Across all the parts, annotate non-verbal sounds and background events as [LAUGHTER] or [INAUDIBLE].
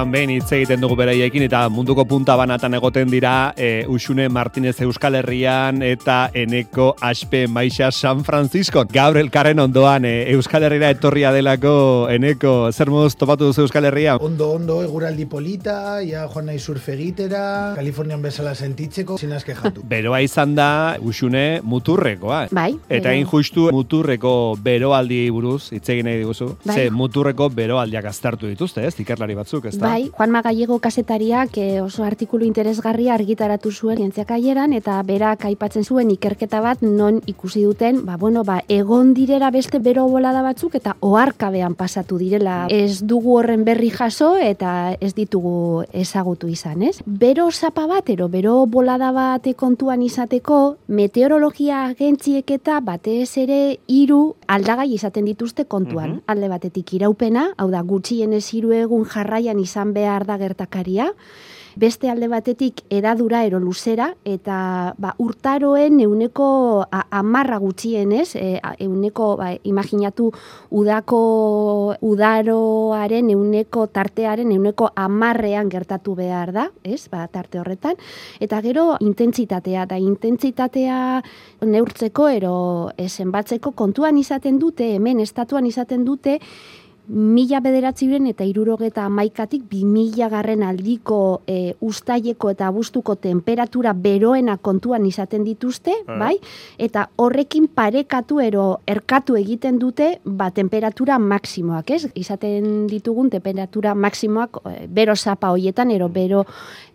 astean behin hitz egiten dugu beraiekin eta munduko punta banatan egoten dira e, Usune Martinez Euskal Herrian eta Eneko Aspe Maixa San Francisco. Gaur elkarren ondoan e, Euskal Herriera etorria delako Eneko, zer moz topatu duzu Euskal Herria? Ondo, ondo, eguraldi polita, ja joan nahi surfe egitera, Kalifornian bezala sentitzeko, zinaz kejatu. [LAUGHS] Beroa izan da Usune muturrekoa. Bai. Eta hain justu muturreko beroaldi buruz hitz egin nahi diguzu. Bai. Ze muturreko beroaldiak aztertu dituzte, ez? Ikerlari batzuk, ez da? Bai, Juan Magallego kasetariak eh, oso artikulu interesgarria argitaratu zuen zientziak aieran, eta berak aipatzen zuen ikerketa bat non ikusi duten, ba, bueno, ba, egon direra beste bero bolada batzuk eta oharkabean pasatu direla. Ez dugu horren berri jaso eta ez ditugu ezagutu izan, ez? Bero zapa bat, ero bero bolada bat kontuan izateko, meteorologia agentziek eta batez ere hiru aldagai izaten dituzte kontuan. Mhm. Alde batetik iraupena, hau da gutxienez hiru egun jarraian izan behar da gertakaria, beste alde batetik edadura ero luzera, eta ba, urtaroen euneko amarra gutxienez, e, euneko, ba, imaginatu, udako udaroaren euneko tartearen euneko amarrean gertatu behar da, ez, ba, tarte horretan, eta gero intentsitatea, da intentsitatea neurtzeko ero zenbatzeko kontuan izaten dute, hemen estatuan izaten dute, mila bederatziren eta irurogeta amaikatik bi mila garren aldiko e, ustaileko eta abuztuko temperatura beroena kontuan izaten dituzte, bai? Eta horrekin parekatu ero erkatu egiten dute ba, temperatura maksimoak, ez? Izaten ditugun temperatura maksimoak e, bero zapa hoietan, ero bero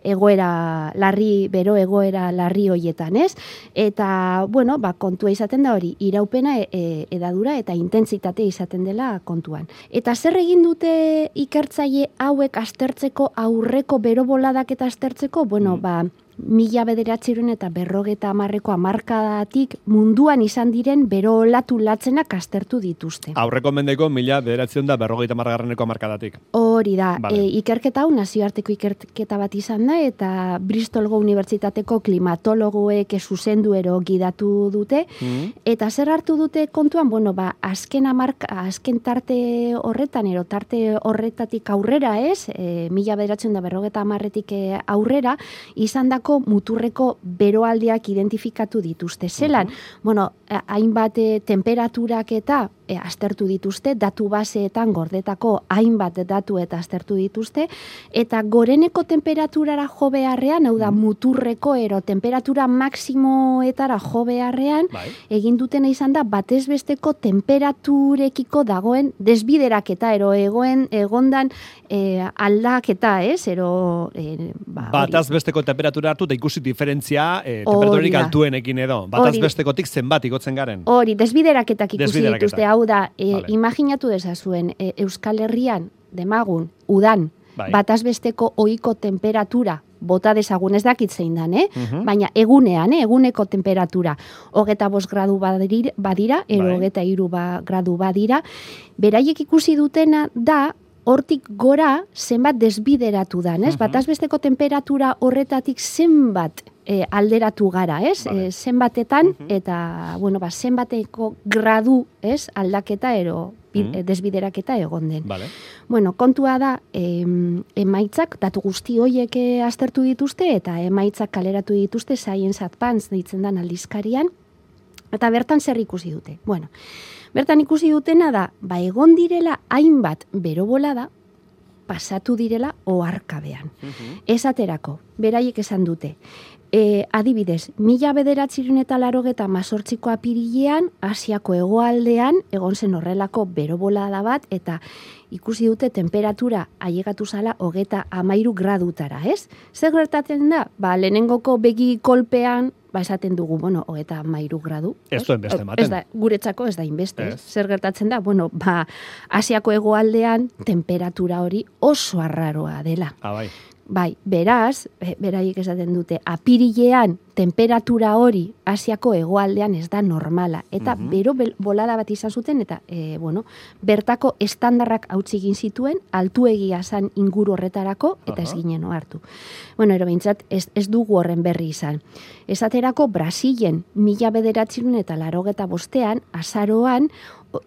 egoera larri, bero egoera larri hoietan, ez? Eta, bueno, ba, kontua izaten da hori, iraupena e, e, edadura eta intentsitate izaten dela kontuan. Eta zer egin dute ikertzaile hauek aztertzeko aurreko bero boladak eta aztertzeko? Bueno, ba, mila bederatziron eta berrogeta amarreko amarkadatik munduan izan diren bero olatu latzenak aztertu dituzte. Aurreko mendeko mila bederatzen da berrogeita margarreneko markadatik. Hori da, Vale. e, ikerketa hau nazioarteko ikerketa bat izan da eta Bristolgo Unibertsitateko klimatologoek zuzendu ero gidatu dute Mm. eta zer hartu dute kontuan, bueno, ba, azken amarka, azken tarte horretan ero tarte horretatik aurrera ez, e, mila bederatzen da berrogeta amarretik e, aurrera, izan dako muturreko beroaldiak identifikatu dituzte. Zelan, bueno, a- hainbat e, temperaturak eta e, aztertu dituzte, datu baseetan gordetako hainbat datu eta aztertu dituzte, eta goreneko temperaturara jo beharrean, hau da muturreko ero temperatura maksimoetara jo beharrean, Bai. egin dutena izan da batez besteko temperaturekiko dagoen desbideraketa ero egoen egondan e, aldaketa, ez? Ero e, ba. Bataz besteko temperatura hartu eta ikusi diferentzia e, temperaturik da. altuenekin edo. Bataz bestekotik zenbat igotzen garen. Hori, desbideraketak ikusi Desbideraketa. dituzte, hau da, e, Vale. imaginatu dezazuen, e, Euskal Herrian, demagun, udan, Bai. bataz besteko ohiko temperatura, bota dezagun ez dakit zein dan, eh? Mhm. Baina egunean, eh? eguneko temperatura, hogeta bost gradu badira, badira ero Bai. hogeta iru ba, gradu badira, beraiek ikusi dutena da, hortik gora zenbat desbideratu dan, ez? Mhm. Bataz besteko temperatura horretatik zenbat e, alderatu gara, ez? Vale. E, zenbatetan Mhm. eta bueno, ba, zenbateko gradu, ez? Aldaketa ero bi- Mhm. e, desbideraketa egon den. Vale. Bueno, kontua da, em, emaitzak, datu guzti hoiek eh, aztertu dituzte, eta emaitzak kaleratu dituzte Science Advance deitzen dan aldizkarian, eta bertan zer ikusi dute. Bueno, bertan ikusi dutena da, ba egon direla hainbat berobolada, pasatu direla oharkabean. Mhm. Esaterako, beraiek esan dute, e, adibidez, mila bederatziren eta larogeta mazortziko apirilean, Asiako hegoaldean, egon zen horrelako berobolada bat, eta ikusi dute temperatura ailegatu zala hogeta amairu gradutara, ez? Zer gertatzen da? Ba, lehenengoko begi kolpean, ba, esaten dugu, bueno, hogeta amairu gradu. Ez du hainbeste ematen. Ez da, guretzako ez da inbeste. Ez. Zer gertatzen da? Bueno, ba, Asiako hegoaldean temperatura hori oso arraroa dela. Ah, bai. Bai, beraz, beraiek esaten dute, apirilean temperatura hori Asiako hegoaldean ez da normala. Eta Mhm. bero bel- bolada bat izan zuten, eta, e, bueno, bertako estandarrak hautsi egin zituen, altuegia zan inguru horretarako, eta ez ginen ohartu. Bueno, ero behintzat, ez, ez dugu horren berri izan. Esaterako, Brasilen, mila bederatzerun eta larogeta bostean, azaroan,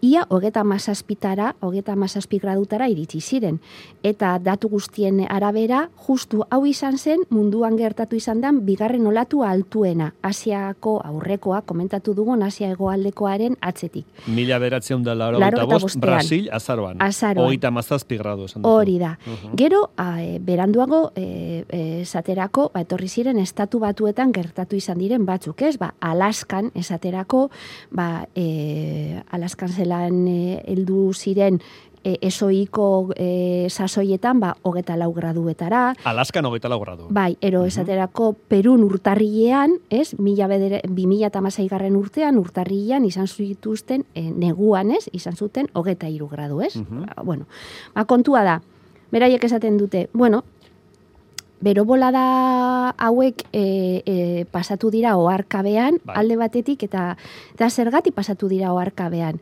ia hogeta mazazpitara, hogeta mazazpi gradutara iritsi ziren. Eta datu guztien arabera, justu hau izan zen munduan gertatu izan den bigarren olatu altuena. Asiako aurrekoa, komentatu dugun Asia egoaldekoaren atzetik. Mila beratzen da laro Laurogeita bost, bostean. Brasil, azaroan. Azaroan. Hogeita mazazpi gradu. Hori da. Mhm. Gero, a, e, beranduago, e, e, esaterako, ba, etorri ziren estatu batuetan gertatu izan diren batzuk, ez? Ba, Alaskan, esaterako, ba, e, Alaskan zelan e, heldu ziren e, esoiko e, sasoietan, ba, hogeta lau graduetara, Alaskan hogeita lau gradu. Bai, ero esaterako Perun urtarrilean, ez, mila bedere, bi mila garren urtean, urtarrilean izan zituzten, e, neguan, ez, izan zuten hogeta iru gradu, ez? Mhm. Ba, bueno, ba, kontua da, beraiek esaten dute, bueno, bero bolada hauek e, e, pasatu dira oarkabean, Bai. alde batetik, eta, eta zergati pasatu dira oarkabean.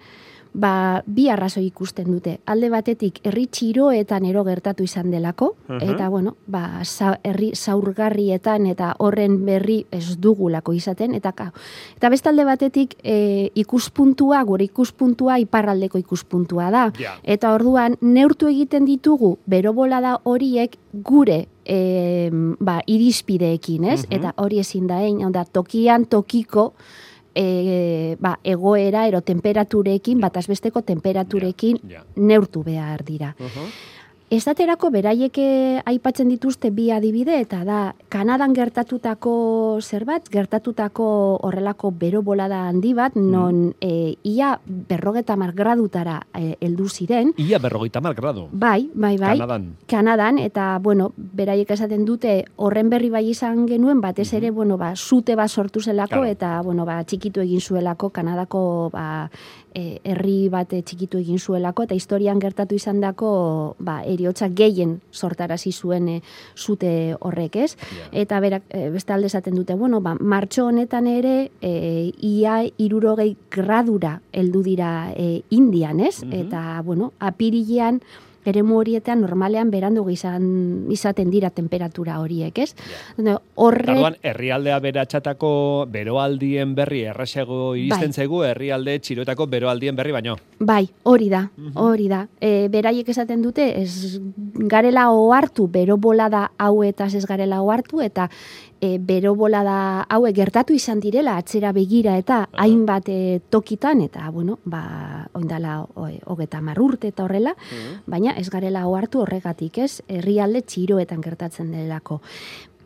Ba, bi arrazoi ikusten dute. Alde batetik, herri txiroetan ero gertatu izan delako, Mhm. eta, bueno, ba, za, herri zaurgarrietan eta horren berri ez dugulako izaten, eta, ka, eta beste alde batetik, e, ikuspuntua, gure ikuspuntua, iparraldeko ikuspuntua da. Ja. Eta orduan, neurtu egiten ditugu, berobolada horiek gure e, ba, irizpideekin, ez? Mhm. Eta hori ezin da, hau da, tokian tokiko e, ba, egoera ero temperaturekin, bat azbesteko temperaturekin Ja. neurtu behar dira. Mhm. Esaterako beraiek eh, aipatzen dituzte bi adibide eta da Kanadan gertatutako zerbait, gertatutako horrelako bero bolada handi bat, non e, ia berrogeta mar gradutara eh, heldu ziren, Ia berrogeita mar gradu. bai, bai, bai, Kanadan. Kanadan, eta, bueno, beraiek esaten dute, horren berri bai izan genuen, batez ere, bueno, ba, zute bat sortu zelako, Claro. eta, bueno, ba, txikitu egin zuelako, Kanadako, ba, e, herri bat txikitu egin zuelako, eta historian gertatu izan dako, ba, eriotza gehien sortarazi zuen e, zute horrek, ez? Ja. Eta berak, e, beste alde esaten dute, bueno, ba, martxo honetan ere, e, ia irurogei gradura heldu dira e, indian, ez? Mhm. Eta, bueno, apirilean, eremu horietan normalean berandu izan izaten dira temperatura horiek, ez? Horre, Orduan, herrialdea beratxatako beroaldien berri errasago iristen Bai. zaigu, herrialde txiroetako beroaldien berri baino. bai, hori da, Mhm. hori da. E, beraiek esaten dute, ez garela ohartu, bero bolada hauetaz ez garela ohartu, eta e, bero bolada hauek gertatu izan direla, atzera begira eta hainbat e, tokitan, eta, bueno, ba, oindala hogeta mar urte eta horrela, baina ez garela ohartu horregatik, ez? Herrialde txiroetan gertatzen delako.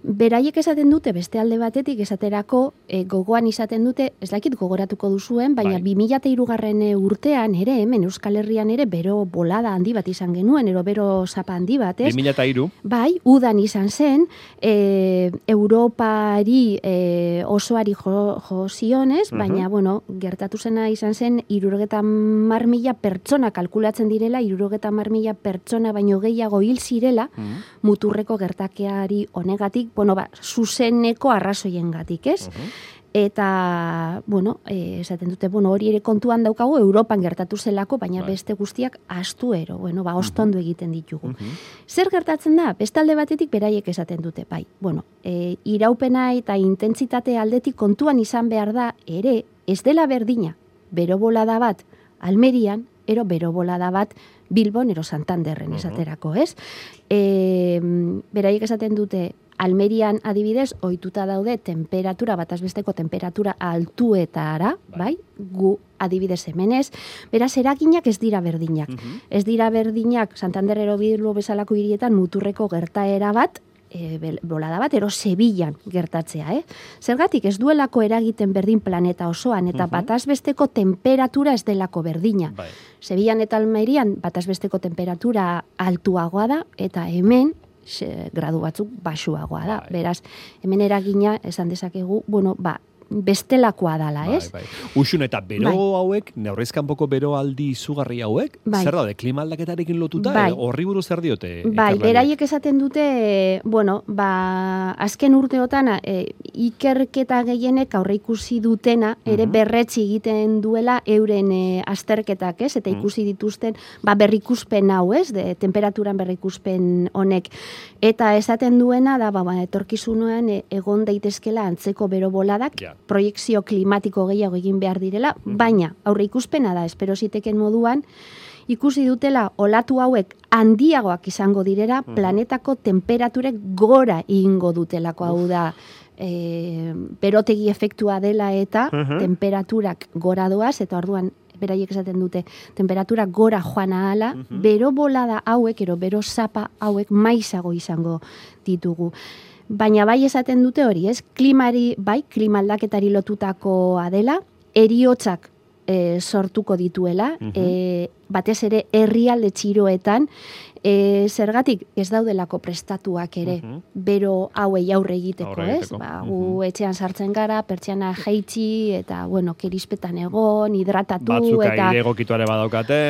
Beraiek esaten dute beste alde batetik esaterako e, gogoan izaten dute, ez dakit gogoratuko duzuen, baina Bai. 2003 garren urtean ere, hemen Euskal Herrian ere bero bolada handi bat izan genuen, ero bero zapa handi bat, ez? 2003, Bai, udan izan zen, e, Europari e, osoari jo, jo zionez, Mhm. baina, bueno, gertatu zena izan zen, irurogeta mar mila pertsona kalkulatzen direla, irurogeta mar mila pertsona baino gehiago hil zirela, muturreko gertakeari honegatik, bueno, ba, zuzeneko arrazoiengatik, ez? Eta, bueno, eh, esaten dute, bueno, hori ere kontuan daukagu, Europan gertatu zelako, baina Bai. beste guztiak astuero, bueno, ba, ostondo egiten ditugu. Mhm. Zer gertatzen da? Bestalde batetik beraiek esaten dute, bai. Bueno, e, iraupena eta intentsitate aldetik kontuan izan behar da ere ez dela berdina bero bolada bat Almerian, ero bero bolada bat Bilbon, ero Santanderren Mhm. esaterako, ez? E, beraiek esaten dute Almerian adibidez, ohituta daude temperatura, batazbesteko temperatura altuetara, Bai. bai? Gu adibidez hemenez, beraz eraginak ez dira berdinak. Mhm. Ez dira berdinak Santanderrero Bilbo bezalako hirietan muturreko gertaera bat, e, bolada bat, ero Sevillan gertatzea, eh? Zergatik ez duelako eragiten berdin planeta osoan, eta Mhm. batazbesteko temperatura ez delako berdina. Bai. Sevillan eta Almerian batazbesteko temperatura altuagoa da, eta hemen gradu batzuk basuagoa da. Bai. Beraz, hemen eragina esan dezakegu, bueno, ba, bestelakoa dala, Bai, ez? bai. Uxun eta bero Bai. hauek, neurrezkanpoko bero aldi izugarri hauek, Bai. zer daude, klima aldaketarekin lotuta, Bai. horri buruz zer diote? Bai, beraiek esaten dute, bueno, ba, azken urteotan e, ikerketa gehienek aurre ikusi dutena, ere Mhm. berretzi egiten duela euren e, azterketak, ez? Eta Mhm. ikusi dituzten, ba, berrikuspen hau, ez? De, temperaturan berrikuspen honek. Eta esaten duena, da, ba, ba etorkizunean e, egon daitezkela antzeko bero boladak, Ja. Proiektzio klimatiko gehiago egin behar direla, baina aurre ikuspena da, espero ziteken moduan, ikusi dutela olatu hauek handiagoak izango direra, planetako temperaturek gora egingo dutelako. Hau da, e, berotegi efektua dela eta temperaturak gora doaz, eta orduan beraiek esaten dute, temperatura gora joan ahala, bero bolada hauek, ero bero zapa hauek maizago izango ditugu. Baina bai esaten dute hori, ez? Klimari, bai, klima aldaketari lotutakoa dela, eriotzak e, sortuko dituela, e, batez ere herrialde txiroetan, e, zergatik ez daudelako prestatuak ere, bero hauei aurre egiteko, ez? Ba, gu etxean sartzen gara, pertsiana jaitsi, eta, bueno, kerispetan egon, hidratatu, Batzuk eta... aire egokituare badaukate.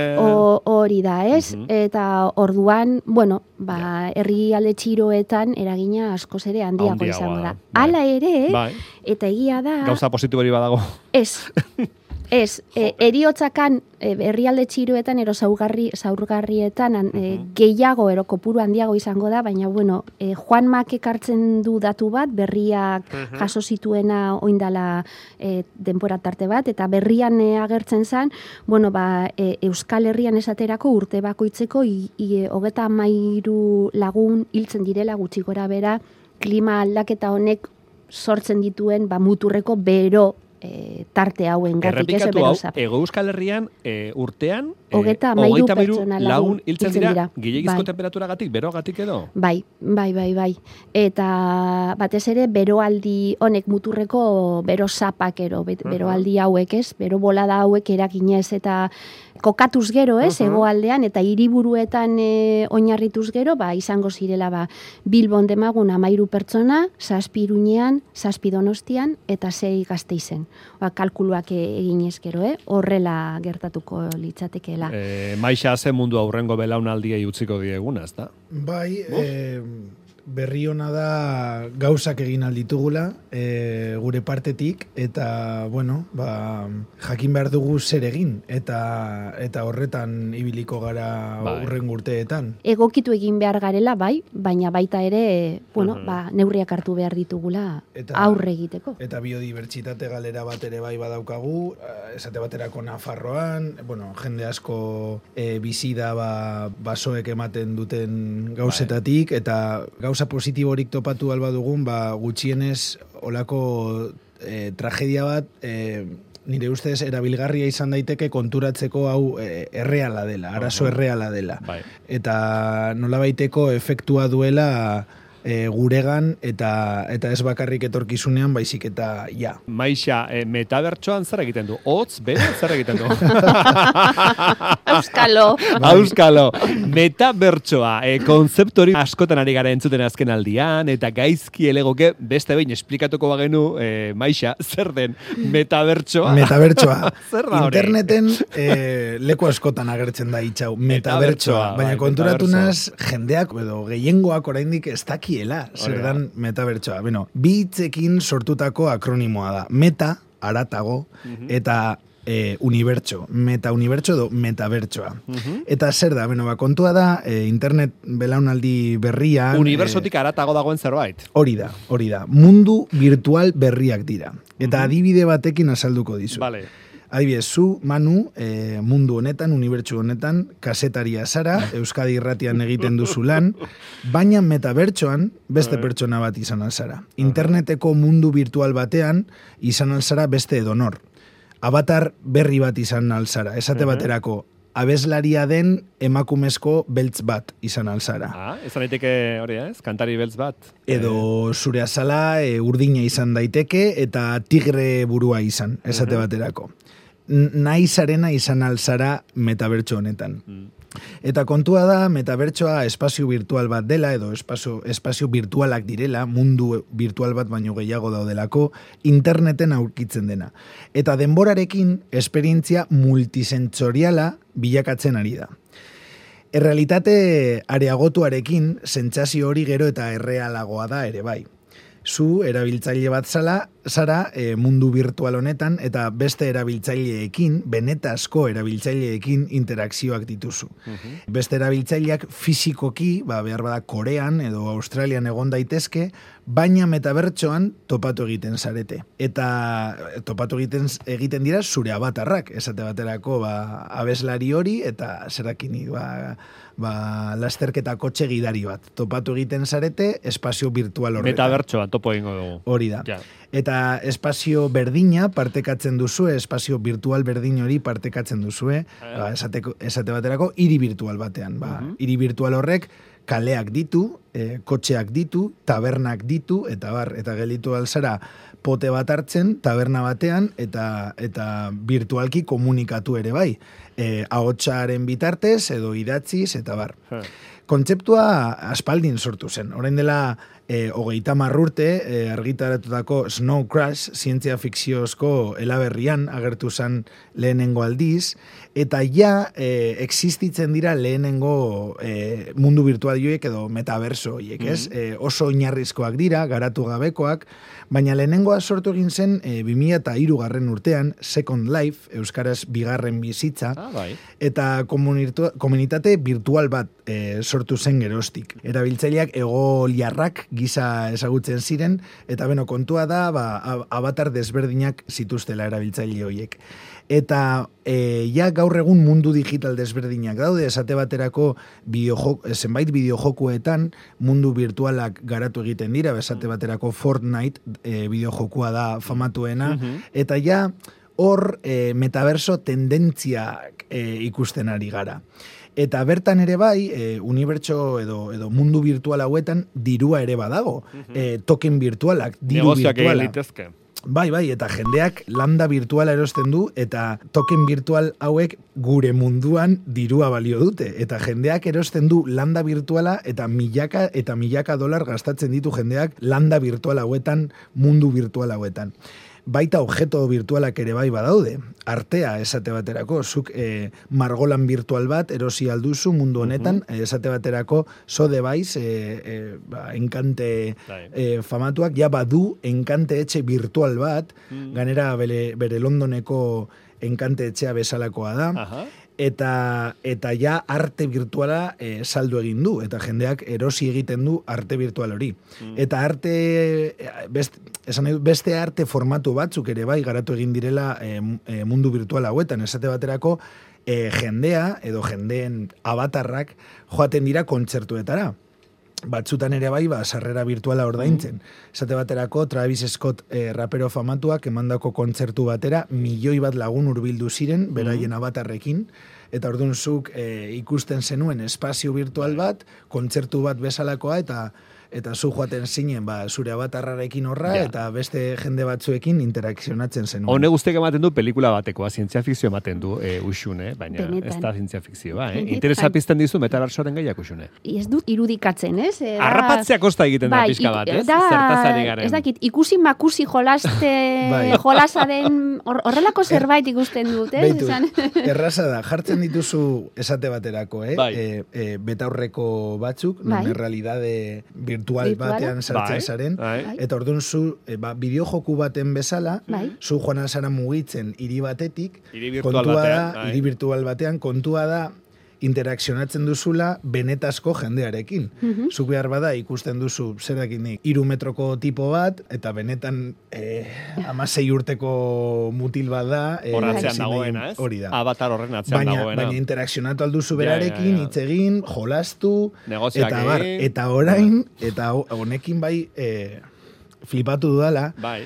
Hori da, ez? Eta orduan, bueno, ba, herri alde txiroetan eragina askoz ere handiago izango da, bai. Hala ere, Bai. eta egia da, Gauza positibori badago. ez, [LAUGHS] ez, e, eriotzakan e, herrialde txiroetan ero zaurgarri, zaurgarrietan an- e, gehiago ero kopuru handiago izango da, baina bueno, e, Juan Mak ekartzen du datu bat, berriak jaso zituena oindala e, denbora tarte bat, eta berrian e, agertzen zen, bueno, ba, e, Euskal Herrian esaterako urte bakoitzeko i, i, hogeta mairu lagun hiltzen direla gutxi gora bera, klima aldaketa honek sortzen dituen ba, muturreko bero e, tarte hauen gatik, Errepikatu hau. Ego Euskal Herrian e, urtean hogeita hamairu pertsona lagun hiltzen dira, dira. gehiagizko Bai. temperaturagatik, berogatik edo? Bai, bai, bai, bai. Eta batez ere beroaldi honek muturreko bero zapak ero, beroaldi hauek ez, bero bolada hauek eraginez eta kokatuz gero ez, hegoaldean eta hiriburuetan e, oinarrituz gero, ba, izango zirela ba, Bilbon demagun amairu pertsona, zazpi iruñean, zazpi donostian eta sei gazteizen. Ba, kalkuluak e, eginez gero, eh? horrela gertatuko litzatekeela. E, maixa ze mundu aurrengo belaunaldiei utziko dieguna, ezta? Bai, eh, berri ona da gauzak egin alditugula e, gure partetik eta bueno, ba, jakin behar dugu zer egin eta eta horretan ibiliko gara Bai. urren urteetan. egokitu egin behar garela, bai, baina baita ere, bueno, ba, neurriak hartu behar ditugula Eta- aurre egiteko. Eta biodibertsitate galera bat ere bai badaukagu, eh, esate baterako Nafarroan, bueno, jende asko e, bizi da ba, basoek ematen duten gauzetatik, eta gauza positiborik topatu alba dugun, ba, gutxienez olako e, tragedia bat, e, nire ustez erabilgarria izan daiteke konturatzeko hau e, erreala dela, arazo erreala dela. Bai. Eta nola baiteko efektua duela e, guregan eta eta ez bakarrik etorkizunean baizik eta ja. Maixa, e, metabertsoan zer egiten du? Hotz, bere, zer egiten du? [LAUGHS] Euskalo! [LAUGHS] Auskalo, metabertsoa, e, konzeptori askotan ari gara entzuten azken aldian, eta gaizki elegoke beste behin esplikatuko bagenu, e, Maixa, zer den metabertsoa? Metabertsoa. [LAUGHS] Zer da hori? Interneten e, leku askotan agertzen da itxau. Metabertsoa, Metabertsoa. Baina bai, konturatu naz, jendeak edo gehiengoak oraindik ez dakiela zer dan metabertsoa. Beno, bi hitzekin sortutako akronimoa da. Meta, aratago, Mhm. eta e, unibertso, meta unibertso edo metabertsoa. Eta zer da, beno, ba, kontua da, e, internet belaunaldi berrian... Unibersotik aratago dagoen zerbait. Hori da, hori da. Mundu virtual berriak dira. Eta adibide batekin azalduko dizu. Vale. Adibidez, zu, Manu, e, mundu honetan, unibertsu honetan, kasetaria zara, [LAUGHS] Euskadi irratian egiten duzu lan, baina metabertsoan beste pertsona bat izan alzara. Interneteko mundu virtual batean izan alzara beste edonor. Avatar berri bat izan alzara. Esate baterako, abeslaria den emakumezko beltz bat izan alzara. Ah, ez daiteke hori, ez? Kantari beltz bat. Edo zure azala e, urdina izan daiteke eta tigre burua izan, esate baterako. Nahi zarena izan alzara metabertso honetan. Eta kontua da, metabertsoa espazio virtual bat dela, edo espazio, espazio virtualak direla, mundu virtual bat baino gehiago daudelako, interneten aurkitzen dena. Eta denborarekin, esperientzia multisentsoriala bilakatzen ari da. Errealitate areagotuarekin, sentsazio hori gero eta errealagoa da ere bai. Zu, erabiltzaile bat zala, zara e, mundu virtual honetan eta beste erabiltzaileekin, benetazko erabiltzaileekin interakzioak dituzu. Beste erabiltzaileak fizikoki, ba, behar bada Korean edo Australian egon daitezke, baina metabertsoan topatu egiten zarete. Eta e, topatu egiten egiten dira zure abatarrak, esate baterako ba, abeslari hori eta zerakini ba, ba, lasterketa kotxe gidari bat. Topatu egiten zarete espazio virtual horretan. Metabertsoa topo egingo dugu. Hori da. Ja. Eta espazio berdina partekatzen duzue, espazio virtual berdin hori partekatzen duzue, ba, esateko, esate baterako, hiri virtual batean. Ba, hiri virtual horrek kaleak ditu, e, kotxeak ditu, tabernak ditu, eta bar, eta gelitu alzara pote bat hartzen, taberna batean, eta eta virtualki komunikatu ere bai. E, ahotsaren bitartez, edo idatziz, eta bar. Ha. Kontzeptua aspaldin sortu zen. Orain dela e, hogeita marrurte e, argitaratutako Snow Crash zientzia fikziozko elaberrian agertu zen lehenengo aldiz, eta ja e, existitzen dira lehenengo e, mundu virtual edo metaverso joiek, ez? E, oso oinarrizkoak dira, garatu gabekoak, baina lehenengoa sortu egin zen e, 2003 garren urtean, Second Life, Euskaraz bigarren bizitza, Ah, bai. eta komunitate virtual bat e, sortu zen gerostik. Erabiltzaileak ego liarrak gisa ezagutzen ziren, eta beno, kontua da, ba, a- avatar desberdinak zituztela erabiltzaile horiek. Eta e, ja gaur egun mundu digital desberdinak daude, esate baterako bideojok, zenbait bideojokuetan mundu virtualak garatu egiten dira, esate baterako Fortnite e, bideojokua da famatuena, eta ja hor e, metaverso tendentziak e, ikusten ari gara. Eta bertan ere bai, e, unibertso edo, edo mundu virtual hauetan dirua ere badago. e, token virtualak, diru Negozioak egin virtuala. litezke. Bai, bai, eta jendeak lambda virtuala erosten du, eta token virtual hauek gure munduan dirua balio dute. Eta jendeak erosten du landa virtuala, eta milaka eta milaka dolar gastatzen ditu jendeak landa virtual hauetan, mundu virtual hauetan. Baita objeto virtualak ere bai badaude. Artea esate baterako, zuk e, margolan virtual bat erosi alduzu mundu honetan, eh, esate baterako so device, e, e, ba, enkante e, famatuak ja badu enkante etxe virtual bat, ganera bere, bere Londoneko enkante etxea bezalakoa da, Aha. Eta eta ja arte virtuala e, saldu egin du, eta jendeak erosi egiten du arte virtual hori. Eta arte, best, esan nahi beste arte formatu batzuk ere bai garatu egin direla e, mundu virtual hauetan, esate baterako, e, jendea edo jendeen avatarrak joaten dira kontzertuetara batzutan ere bai, ba, sarrera virtuala ordaintzen. Esate baterako, Travis Scott eh, rapero famatuak emandako kontzertu batera, milioi bat lagun hurbildu ziren, beraien avatarrekin, eta orduan zuk eh, ikusten zenuen espazio virtual bat, kontzertu bat bezalakoa, eta eta zu joaten zinen ba, zure avatarrarekin horra, Ja. eta beste jende batzuekin interakzionatzen zenuen. Hone guztiak ematen du pelikula batekoa, zientzia fikzio ematen du, e, uxune, baina Benetan. ez da zientzia fikzioa, eh? Benetan. Interesa pizten dizu metaversoaren gaiak uxune. Ez dut irudikatzen, ez? E, da- Arrapatzea kosta egiten da Bai, pixka ik- bat, ez? Da, garen. Ez dakit, ikusi makusi jolaste, [LAUGHS] Bai. jolasa den, hor- horrelako zerbait ikusten dut, ez? Beitu, [LAUGHS] erraza da, jartzen dituzu esate baterako, eh? Bai. E, e, betaurreko batzuk, Bai. non realidade virtual batean sartzen Bai, zaren, bai. Bai. eta orduan zu, e, ba, bideojoku baten bezala, Bai. zu joan alzara mugitzen hiri batetik, Hiri virtual kontua batean, da, bai. hiri virtual batean, kontua da, interakzionatzen duzula benetazko jendearekin. Zuk behar bada ikusten duzu zer dakinik, iru metroko tipo bat, eta benetan eh, amasei urteko mutil bat da. eh, Hor atzean ezin dagoena, ez? Hori da. Avatar horren atzean Baina, dagoena. baina interakzionatu alduzu Ja, berarekin, ja, ja. hitz egin, jolastu, Negozioak eta bar, eta orain, eta ho- honekin bai eh, flipatu dudala, Bai.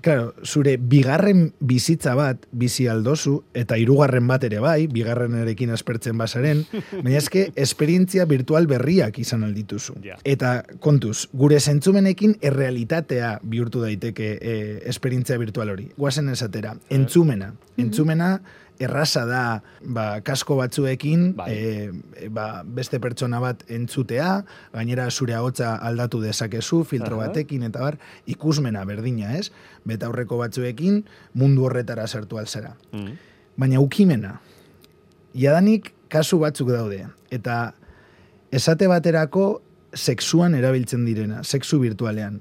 Claro, zure bigarren bizitza bat bizi aldozu, eta hirugarren bat ere bai, bigarrenerekin aspertzen basaren, [LAUGHS] baina eske esperientzia virtual berriak izan aldituzu. Ja. Eta kontuz, gure zentzumenekin errealitatea bihurtu daiteke e, esperientzia virtual hori. Guazen esatera, entzumena. Entzumena erraza da ba, kasko batzuekin Bai. e, ba, beste pertsona bat entzutea, gainera zure ahotsa aldatu dezakezu filtro Aha. batekin eta bar, ikusmena berdina, ez? Beta aurreko batzuekin mundu horretara sartu alzara. Mm. Baina ukimena, jadanik kasu batzuk daude, eta esate baterako sexuan erabiltzen direna, sexu virtualean.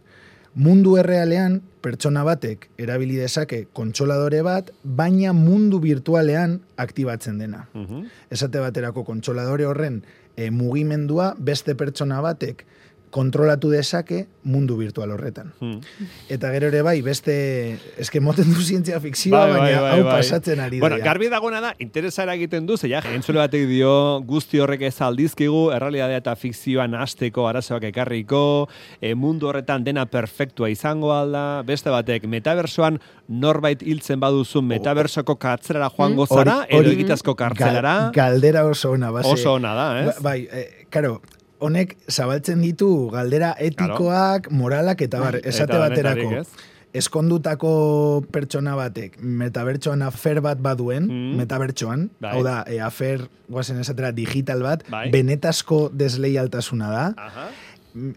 Mundu errealean, pertsona batek erabili dezake kontsoladore bat, baina mundu virtualean aktibatzen dena. Mhm. Esate baterako kontsoladore horren e, mugimendua beste pertsona batek kontrolatu dezake mundu virtual horretan. Hmm. Eta gero ere bai, beste, eske moten du zientzia fikzioa, Bai, bai, baina bai, hau bai. pasatzen ari Bueno, da. garbi dagoena da, interesara egiten du, zeia, entzule batek dio, guzti horrek ez aldizkigu, errealidadea eta fikzioan hasteko arazoak ekarriko, e, mundu horretan dena perfektua izango alda, beste batek, metabersoan norbait hiltzen baduzu, metabersoko kartzelara joango Hori- zara, edo egitazko kartzelara, Gal- galdera oso ona, base. oso ona da, ez? Ba- Bai, eh, karo, honek zabaltzen ditu galdera etikoak, moralak eta bar, esate Eta baterako. Eskondutako pertsona batek metabertsoan afer bat baduen, Mm. metabertsoan, Bai. hau da, e, afer, guazen esatera, digital bat, Bai. benetazko desleialtasuna da, Aha.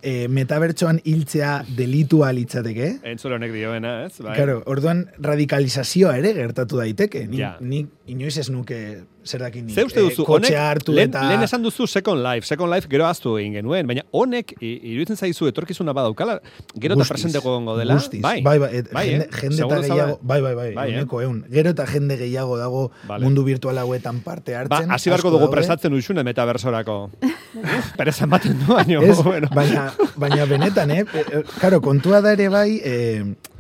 e, metabertsoan hiltzea delitua litzateke, Entzule honek dioena, ez? Bai. Claro, orduan radikalizazioa ere gertatu daiteke. Ni, Ja. ni inoiz ez nuke zer dakin nik. Uste duzu, eh, kotxea honek, hartu lehen, eta... lehen esan duzu Second Life, Second Life gero aztu egin genuen, baina honek, iruditzen zaizu etorkizuna badaukala, gero eta presenteko gongo dela, guztiz. bai, bai, bai, bai, jende, eh? jende eta gehiago, bai, bai, bai, Bai, eh? eun. Gero eta jende gehiago dago Vale. mundu virtual hauetan parte Ba, hartzen. hasi beharko dugu prestatzen usune metaversorako. Perezan baten du, baino, Ez, bueno. baina, baina benetan, eh? E, e, Karo, kontua da ere bai, eh, e,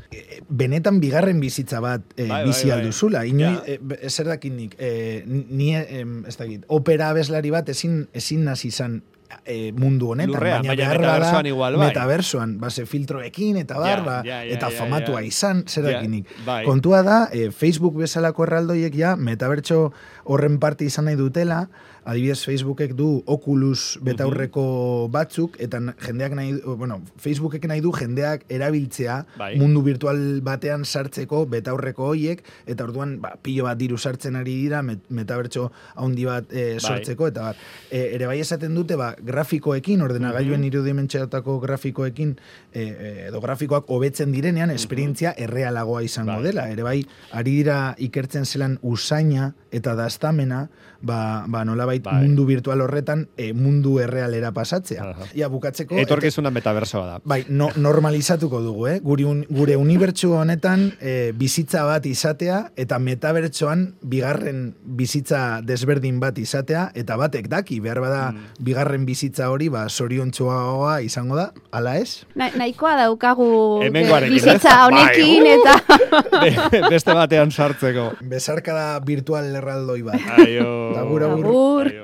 benetan bigarren bizitza bat eh, Bai, bai, bizi bai. alduzula. Inoi, Ja. eh, be- zer dakit nik, eh, ni, eh, ez dakit, opera abeslari bat ezin, ezin nazi izan eh, mundu honetan, Lurrean, baina baina metaversoan igual, bai. metaversoan, base filtroekin eta bar, Ja, ja, ja, eta famatua izan, zer Ja, dakit nik. bai. Kontua da, eh, Facebook bezalako erraldoiek ja, metabertso horren parte izan nahi dutela, adibidez Facebookek du Oculus betaurreko batzuk, eta jendeak nahi, bueno, Facebookek nahi du jendeak erabiltzea Bai. mundu virtual batean sartzeko betaurreko hoiek, eta orduan, ba, pilo bat diru sartzen ari dira, met, metabertso haundi bat eh, sortzeko, eta bar, e, ere bai esaten dute, ba, grafikoekin, ordenagailuen irudimentxeatako grafikoekin, e, e, edo grafikoak hobetzen direnean, esperientzia errealagoa izango Bai. dela. Ere bai, ari dira ikertzen zelan usaina eta daztamena, ba, ba nolabait Bai. mundu virtual horretan e, mundu errealera pasatzea. Aha. Ja, bukatzeko... Etorkizuna metaversoa da. Bai, no, normalizatuko dugu, eh? Guri un, gure unibertsu honetan eh, bizitza bat izatea eta metabertsoan bigarren bizitza desberdin bat izatea eta batek daki, behar bada Mm. bigarren bizitza hori ba soriontsuagoa izango da, ala ez? Na, nahikoa daukagu ez? bizitza honekin Bai, uh! eta [LAUGHS] Be- Beste batean sartzeko. Bezarkada virtual erraldoi bat. Aio. Agur, agur. Agur. Aio.